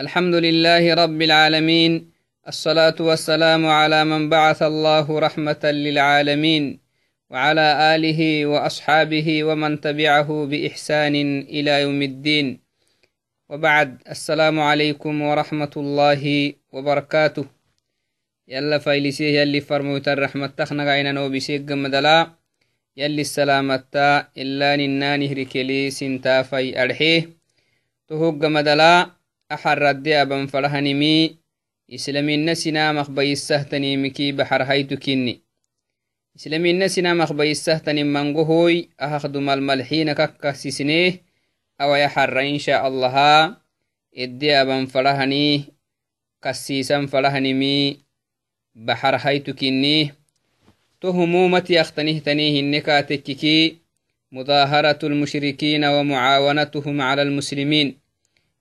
الحمد لله رب العالمين الصلاة والسلام على من بعث الله رحمة للعالمين وعلى آله وأصحابه ومن تبعه بإحسان إلى يوم الدين. وبعد السلام عليكم ورحمة الله وبركاته. يلا فايلسيه يلي فرموت الرحمة تخنق عينا نوبسيق مدلا يلي السلامة إلا ننا نهركلي سنتا في أرحيه. تهوق مدلا أحردي أبن فرهنمي إسلامين سنامخ بيسهتنيمكي بحر هيتو كني إسلامين سنامخ بيسهتني منقهوي أخدم الملحين ككسسنيه أو يحر إن شاء الله. إدي أبن فرهني كسيسا فرهنمي بحر هيتو كني تهمومة يختنيه تنيه النكاتككي مظاهرة المشركين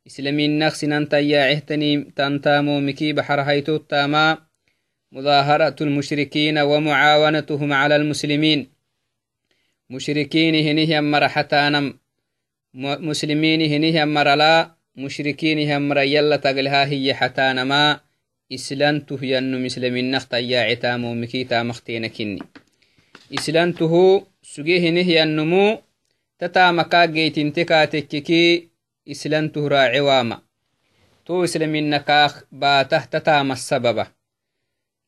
إسلامين نقسنا تياعهتني تنتامو مكي بحر هيتو التاما مظاهرة المشركين ومعاونتهم على المسلمين. مشركين هنيه مرحتانم. مسلمين هنيه مرلا. مشركين هم يلا تقلها هي حتانما. إسلانته ينو مسلمين نخت ياعتامو مكي islantuh raaciwaama to islaminakaak baatah tataama السببة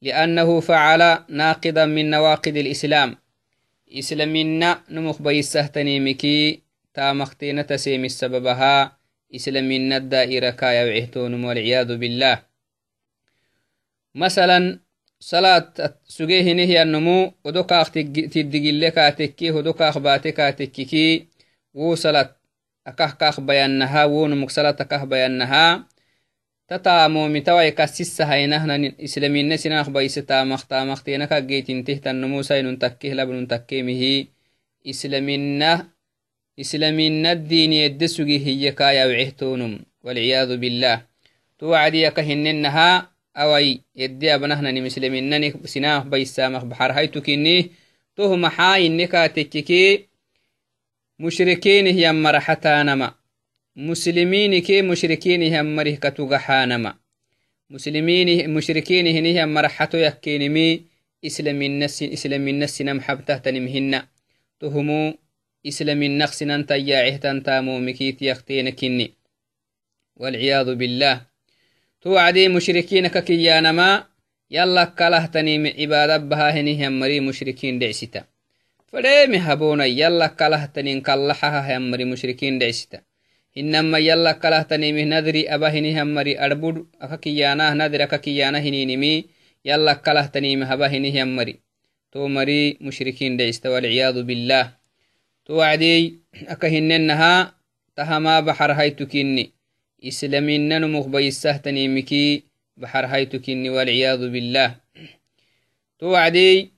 لأنه فعل ناقضا من نواقض الإسلام. إسلامنا نمخ بيسهتنيمكي تامختين تسيم السببها. إسلامنا الدائرة كايا وعهتون والعياذ بالله. مثلا صلاة سجيه نهي النمو ودوكاخ تدقلكا تكي ودوكاخ باتكا تككي وصلت akahkah bayannaha wonumuksalat bayannaha tataamoomitawai kasissahainahnan islamine sinah baise taamaq taamaqteenaka geetinteh tannomusainun takkeh labnun takkemihi islamina islamina diiniyedde sugi hiye kaayawcehtoonum walciyadu billah to wacdiyaka hinnenaha awai yedde abnahnanim islaminani sinah baisamaq baxarhaytukinih toh maxaa inne mushrikiinih yammara xataanama muslimiinike mushrikiinih yammarih katugaxaanama mushrikiinihinih yammara xato yakkenimi islaminassinam xabtahtanimhinna tohumu islaminaqsinan tayyaacehtantaamomikit yakteenakinni walciyaadu billah to wacdii mushrikiinaka kiyyaanama yalla kalahtanimi cibaadabbahahinih yammari mushrikiin dhecsita fadheemi habona yalla kalahtanin kallaxaha hammari mushrikiin dhecsita hinama yalla kalahtanimih nadri abahini hammari arbud aka kiyaanah nadri aka kiyaana hininimi yalla kalahtanimi habahini hammari to mari mushrikiin dhecsita walciyadu billah to wacdii aka hinenaha tahamaa baxar haytukinni islaminanumuk bayisahtanimiki baxar haytukinni walciyadu billah to wacdii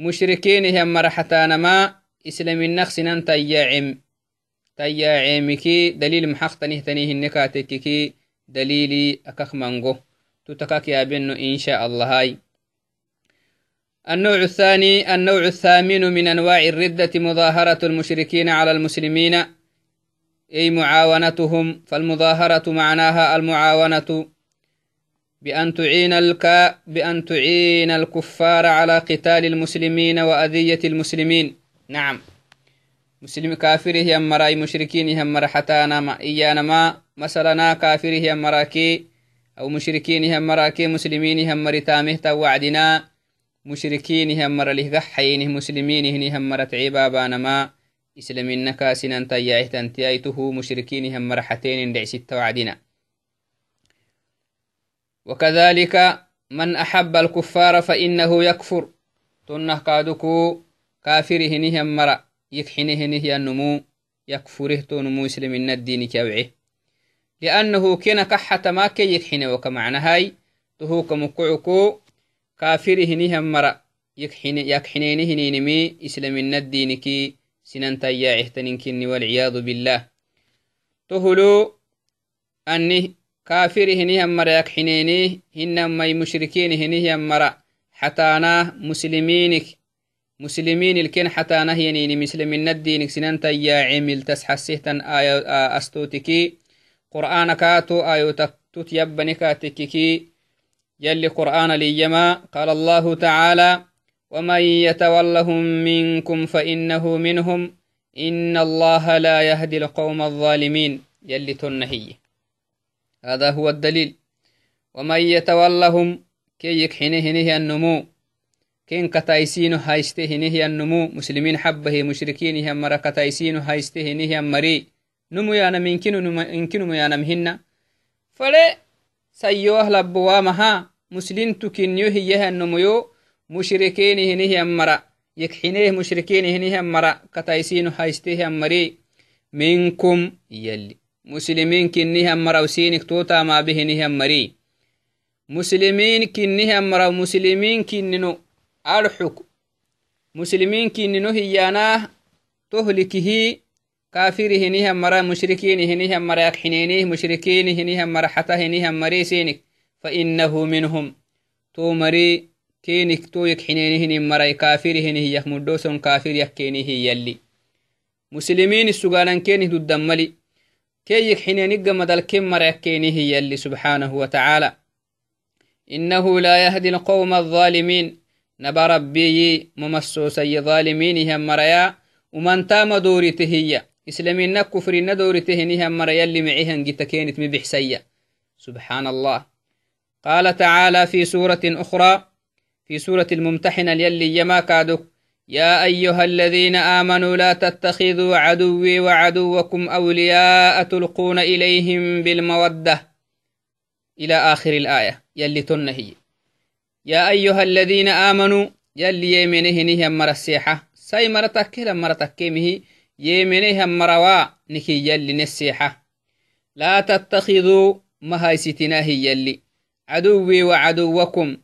مشركين مشركينه مرحتان ما إسلام النخس نن تياعم. تياعمك دليل محق تنيه تنيه النكاتك دليلي اكخ منغو. تتكاك يا بنو إن شاء الله هاي. النوع الثاني النوع الثامن من أنواع الردة مظاهرة المشركين على المسلمين. أي معاونتهم فالمظاهرة معناها المعاونة. بأن تعين الك بأن تعين الكفار على قتال المسلمين وأذية المسلمين. نعم. مسلم كافره مراي مشركين هم مرحتانا ما إيانا ما مثلا كافره مراكي أو مشركين هم مراكي مسلمين هم مرتامه توعدنا مشركين هم مرله حينه مسلمين هم مرت عبابانا ما إسلامين نكاسنا تيايه تنتيايته مشركين هم مرحتين دعس التوعدنا وكذلك من أحب الكفار فإنه يكفر. تنه كادوكو كافره نهم مرأ. يكحنه نهي النمو. يكفره تنمو مسلم الدين كوعه لأنه كنا كحة ما كي يكحنه وكمعنى هاي. تهو كمقعكو كافره نهم مرأ. يكحنينه نينمي إسلام الدين كي سنن تياعه تنكني والعياذ بالله. تهلو أنه كافر هنيهم مرا يكحنيني هنمي مشركين هنيهم مرا. حتانا مسلمينك. مسلمين الكن حتانا هينيني. مسلمين الدينك سننتا يا عمل تسحسيهتن آية أستوتكي. قرآن كاتو آيوتك تتيبني كاتككي. يلي قرآن ليما قال الله تعالى ومن يتولهم منكم فإنه منهم. إن الله لا يهدي القوم الظالمين. يلي تنهي. هذا هو الدليل. ومن يتولهم كي يكحنه نهي النمو. كين كتايسين هايسته نهي النمو. مسلمين حبه مشركين هم مرا كتايسين هايسته نهي مري نمو يانا ممكن نمو يانا مهنا فلي سيوه لبوا مها مسلم تكنيو هي النمو مشركين هنه مرا يكحنيه مشركين هنه مرا كتايسين هايسته مري منكم يلي مسلمين كنها مرا وسينك توتا ما به نهم مري. مسلمين كنها مرا مسلمين كننو أرحك. مسلمين كننو هيانا تهلكه كافر هنيها مرا مشركين هنيها مرا يكحنينيه مشركين هنيها مرا حتى هنيها مري سينك. فإنه منهم. تو مري كينك تو يكحنينيه مرا كافر هنيه يخمدوسون كافر يكينيه يلي. مسلمين السجالان كينه ددملي كي يكحنينيق مدل كم مرا يكينيه يلي سبحانه وتعالى. إنه لا يهدي القوم الظالمين. نبا ربي ممسوسي ظالمين هم مريا ومن تام دورته هي. إسلامين كفرين دورته هم مريا اللي معيهن جتا كانت مبحسية سبحان الله. قال تعالى في سورة أخرى في سورة الممتحنة يلي يما كادك يا أيها الذين آمنوا لا تتخذوا عدوي وعدوكم أولياء تلقون إليهم بالمودة. إلى آخر الآية. يلي تنهي يا أيها الذين آمنوا يلي يمنه نهم مر السيحة. ساي مرتك لما مرتكمه يمنه مروا نكي يلي نسيحة. لا تتخذوا مهايستنا هي يلي. عدوي وعدوكم.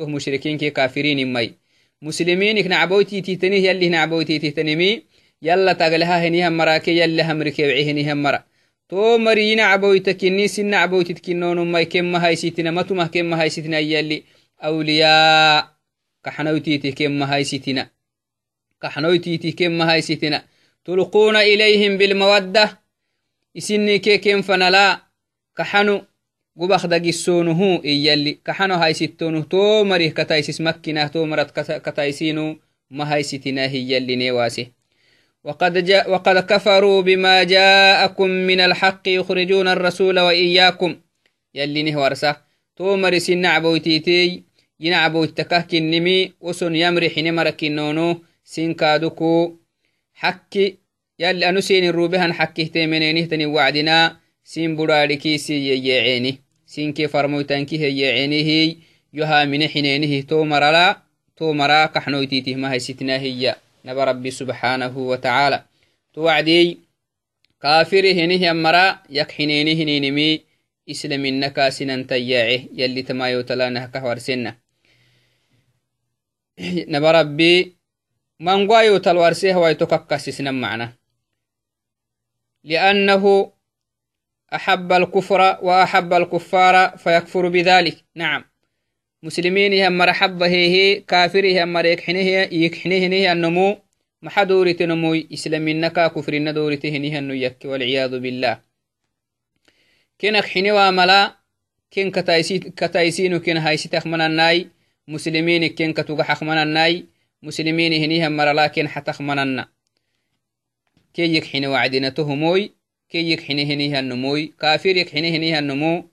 مشركين كي كافرين مي مسلمين نعبويتيتي تنه يلي نعبويتيتي تنمي يلا تغلها هنه مراكي يلي همركي وعيه مرا to marina caboytakini sina caboytitkinonumai kemahaysitina matumah kemahaysitina yalli awliyaa kaxnoytiti kemahaysitina kaxnoytiti kemahaysitina tulquuna ilayhim bilmawadda isinike kenfanala kaxanu gubakdagisonuhu iyalli kaxano haysittonuh to marih kataisis makkinah to marat kataisinu mahaysitina hiyallinewaase وقد, وقد كفروا بما جاءكم من الحق يخرجون الرسول وإياكم. يلي نهورسا تومر سن عبويتيتي ينعبويتكه النمي وسن يمرح نمرك النونو سن كادوكو حكي. يلي أنو سين الروبهن حكي تيمنينه تني وعدنا. سين كي فرموتانكي هي يعينيه يها من حنينه تومر لا تومرا كحنويتيته ما هي ستنا هي نبى ربي سبحانه وتعالى توعدي كافر هنه يمرا يكحنينه هنينمي إسلام إنك سنن تياعه يلي تما يوتلانه كهور أحب الكفر وأحب الكفار فيكفر بذلك نعم مسلمين هم مرحبا هي كافر هم مريكحنه يكحنه النمو maxa dooritenomoi islaminaka kufrina dooritehenihanu yakke walciyadu billah kenak xinewa mala ken kataisinu ken haisitak manannai muslimini ken katugaxak manannai muslimini hinihan marala ken xatak mananna keyek xine wacdinatohomoi keyek xine hinihannomoi kafirek xine hinihannomo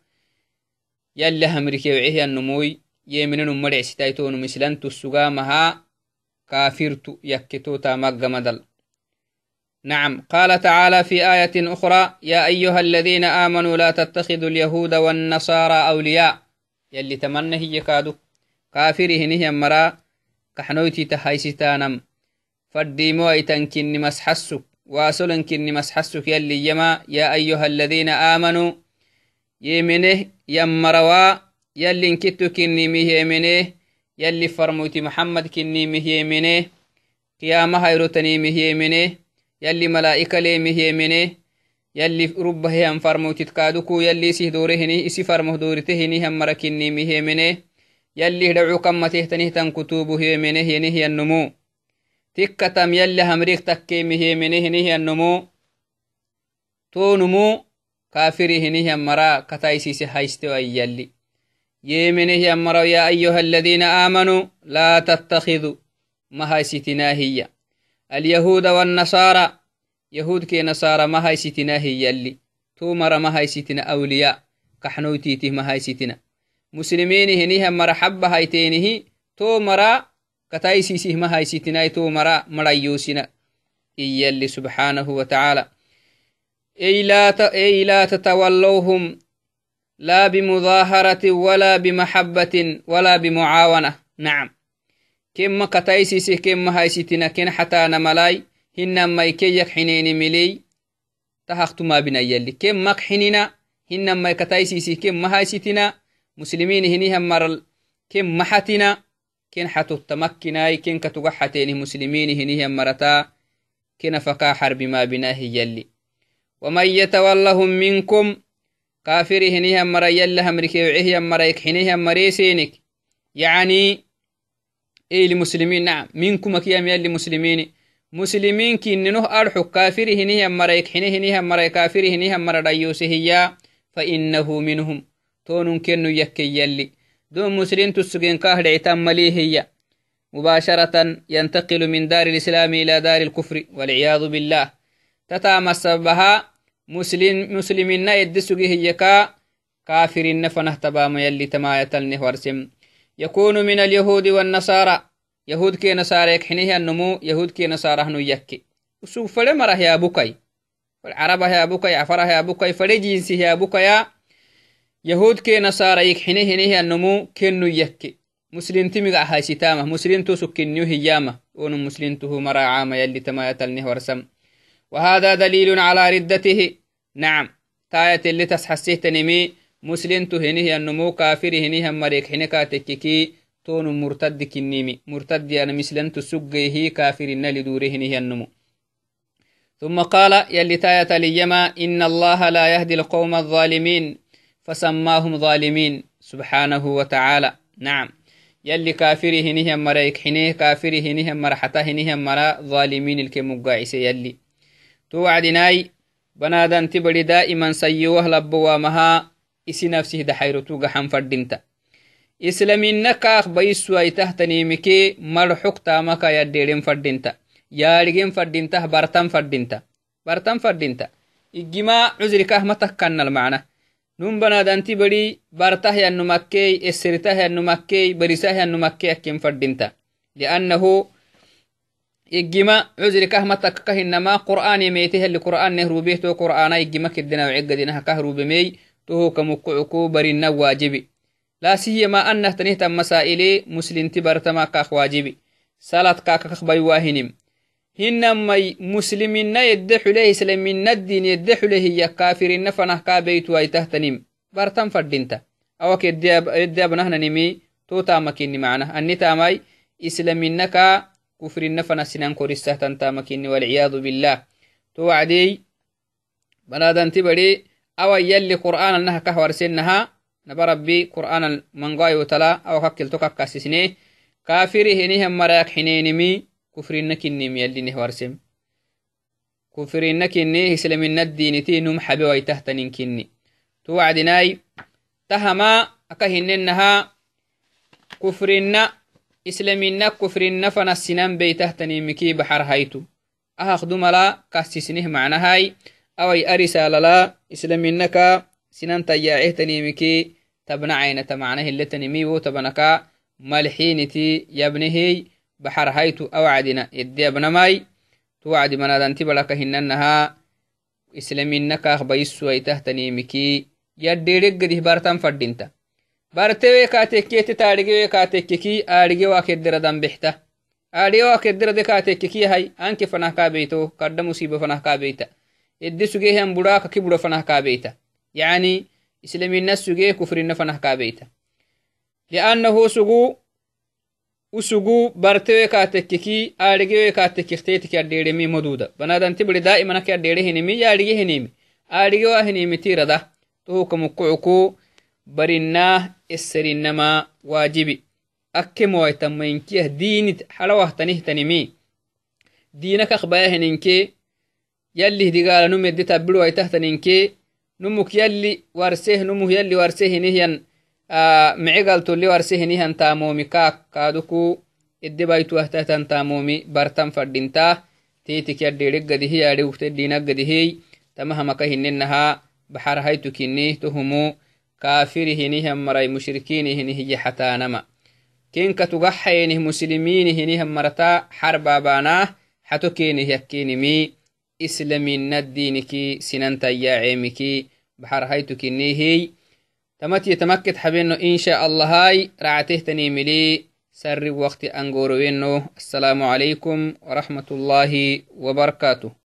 yalla hamrikewcehiyannomoi yeminenum madhecsitaitonum islantussugamaha كافرت يكتوتا مدل نعم قال تعالى في آية أخرى يا أيها الذين آمنوا لا تتخذوا اليهود والنصارى أولياء يلي تمنى هي كادو كافره نهي مرا كحنويتي تهيستانم فديمو ايتنكن مسحسك واسلنكن مسحسك يلي يما يا أيها الذين آمنوا يمنه يمروا يلي انكتو كني ميه منه يلي فرموتي محمد كني مهيمنه قيامة هيروتني مهيمنه يلي ملائكة لي مهيمنه يلي رب هي أن فرموتي تكادوكو يلي سيه دورهني إسي فرمه دورتهني هم مركني مهيمنه يلي دعو كم تهتنه تن كتوبه يمنه ينه النمو tikkatam yalli hamrik takkeemihiemenehinihiannomo tonumu kafirihinihian mara kataisise haystewa yalli yemenehyan maraw ya ayuha alladina amanuu laa tattakhiduu mahaysitinaahiya alyahuuda wannasara yahudke nasara mahaysitinahiyalli to mara mahaysitina awliya kaxnoytiitih mahaysitina muslimiini hinihan mara xabba hayteenihi to mara kataisisih mahaysitinai to mara marayusina iyalli subxaanahu watacaala ey laa tatawallowhum لا بمظاهرة ولا بمحبة ولا بمعاونة. نعم. كم كتايسيسي كم هايسيتنا كن حتى نملاي هنما يكيك حنين ملي. تهختما بنا يلي كم مك حنينا. هنما كتايسيسي كم هايسيتنا مسلمين هنيهم مرل. كم محتنا كن فكا حرب ما بناه يلي. ومن يتولهم منكم كافر هنيهم مرا يلا همركي وعيهم مرا يكحنيهم مريسينك يعني إيه لمسلمين نعم منكم كيام يلي مسلمين. مسلمين كننه أرحو كافر هنيهم مرا يكحنه هنيهم مرا كافر هنيهم مرا ديوسه فإنه منهم. تون كنو يكي دون مسلم تسجن كاهد عتام مليه هي. مباشرة ينتقل من دار الإسلام إلى دار الكفر والعياذ بالله. تتامس بها مسلم مسلمين يد سجيه يكا كافرين فنه تبام يلي تمايتلنه ورسم يكون من اليهود والنصارى. يهود كي نصارى يكحنيه النمو يهود كي نصارى هنو يكي. وسوف فلم راه يا بكي والعرب يا بكي عفرة يا بكي فلجنسي يا بكي يهود كي نصارى يكحنيه هنيه النمو كنو يكي. مسلم تمغع هاي ستامة مسلم تو سكنيو هيامة ونو مسلم تو مرا عام يلي تمايتلنه ورسم وهذا دليل على ردته. نعم. تاية اللي تسحسيه تنمي. مسلم تهنيه النمو. كافر هنيه مريك حنكا تككي تون مرتد كنيمي مرتد أنا مسلم تسقيه كافر لدوره هنيه النمو. ثم قال يلي تاية ليما إن الله لا يهدي القوم الظالمين. فسماهم ظالمين سبحانه وتعالى نعم يلي كافره هنيه مريك حنيه كافره هنيه مرحته هنيه مرا ظالمين الكمقاعس يلي توعدناي بنادان تبري دائما سيوه لبوامها isi nafsih daxayrotuga xanfadinta islaminakaak baiswai tahtanimike marxuk tamaka yadderen fadinta yaadhigen fadintah bartan fadinta bartan fadinta igima cuzrikah matakkannal macna num banadanti bari bartah yannumakkey esseritah yannumakkey barisah yannumakkey akken fadinta liannahu igima cuzrikah matakkakahinama qur'an yemeeteheli qur'an nehrubehto qur'ana igima kiddinawcegadinaha kahrubemey toho kamukucuku barina waajibi laa siyama anah tanihtan masaa'ile muslinti bartama kaak waajibi salad kaakakak bay waahinim hinamai muslimina yedde xule islaminadin yedde xule hiya kafirina fanah kaa beytuwaitahtanim bartan fadinta awak yedde abnahnanimi to taamakini macna ani taamai islamina kaa kufrina fanah sinan korisahtan taamakini walciyadu billah to wacdey banadanti bade awa yalli qur'aan naha kah warsennaha naba rabbi qur'aan mangayo tala awa kakkilto kakkasisne kafiri henihan marayak hinenimi kufrinna kinnim yallinih warsem kufrinna kinni islamina diniti num xabe waitahtanin kinni tu wacdinai tahama aka hinennaha kufrinna islamina kufrinna fanasinan beitahtanimiki baxar haytu ahaqdumala kasisnih macnahai awai arisalala islaminaka sinan tayacehtaniimiki tabna caynata macna hiletanimiwo tabanaka malxiiniti yabnehey baxar baxarhaitu awacdina yedde abnamai tuwacdi manadanti baraka hinanaha islaminakaah baisuwaitahtanimiki yadderegadih bartan fadinta bartewekatekkete taarigewekatekkeki aarigewakederadambexta aarigewakedirade katekkeki yahay anke fanah kabeito kadda musiba fanah kabeita yedde sugeehan buraaka kibura fanah kabeita yani islamina sugee kufrina fanah kabeita liannahu sugu usugu bartewe kaatekkeki aadhigewe kaatekkikteetiki adheeremi moduda banadanti buri daa'imanaki adheere hinimi yaadhige hinimi aadhige waa hinimi tirada tohuka mukucuku barinah esserinama waajibi akke mowaitamayinkiyah diinit halawahtanihtaniimi diina kakbayahininke yallih digala num eddi tabbiruwaitahtaninke numuk yalli warseh numuh yalli warsehinihiyan micigaltuli warsehinihan taamomi kaak kaaduku iddebaituahtahtan taamomi bartan fadhinta tiitikyadheeregadihi yaadheugtedhinagadihi tamahamaka hininaha baxarhaitukinih tohumu kaafirihinihan maray mushrikiinihinihiye xataanama kinka tugaxayenih muslimiinihinihan marata xarbaabaanah xato keenih yakkinimi islamina diiniki sinantayyaaceemiki baxarhaitukinihey تمت يتمكت حبينو إن شاء الله هاي. رعته تنيملي. سر وقت أنغور السلام عليكم ورحمة الله وبركاته.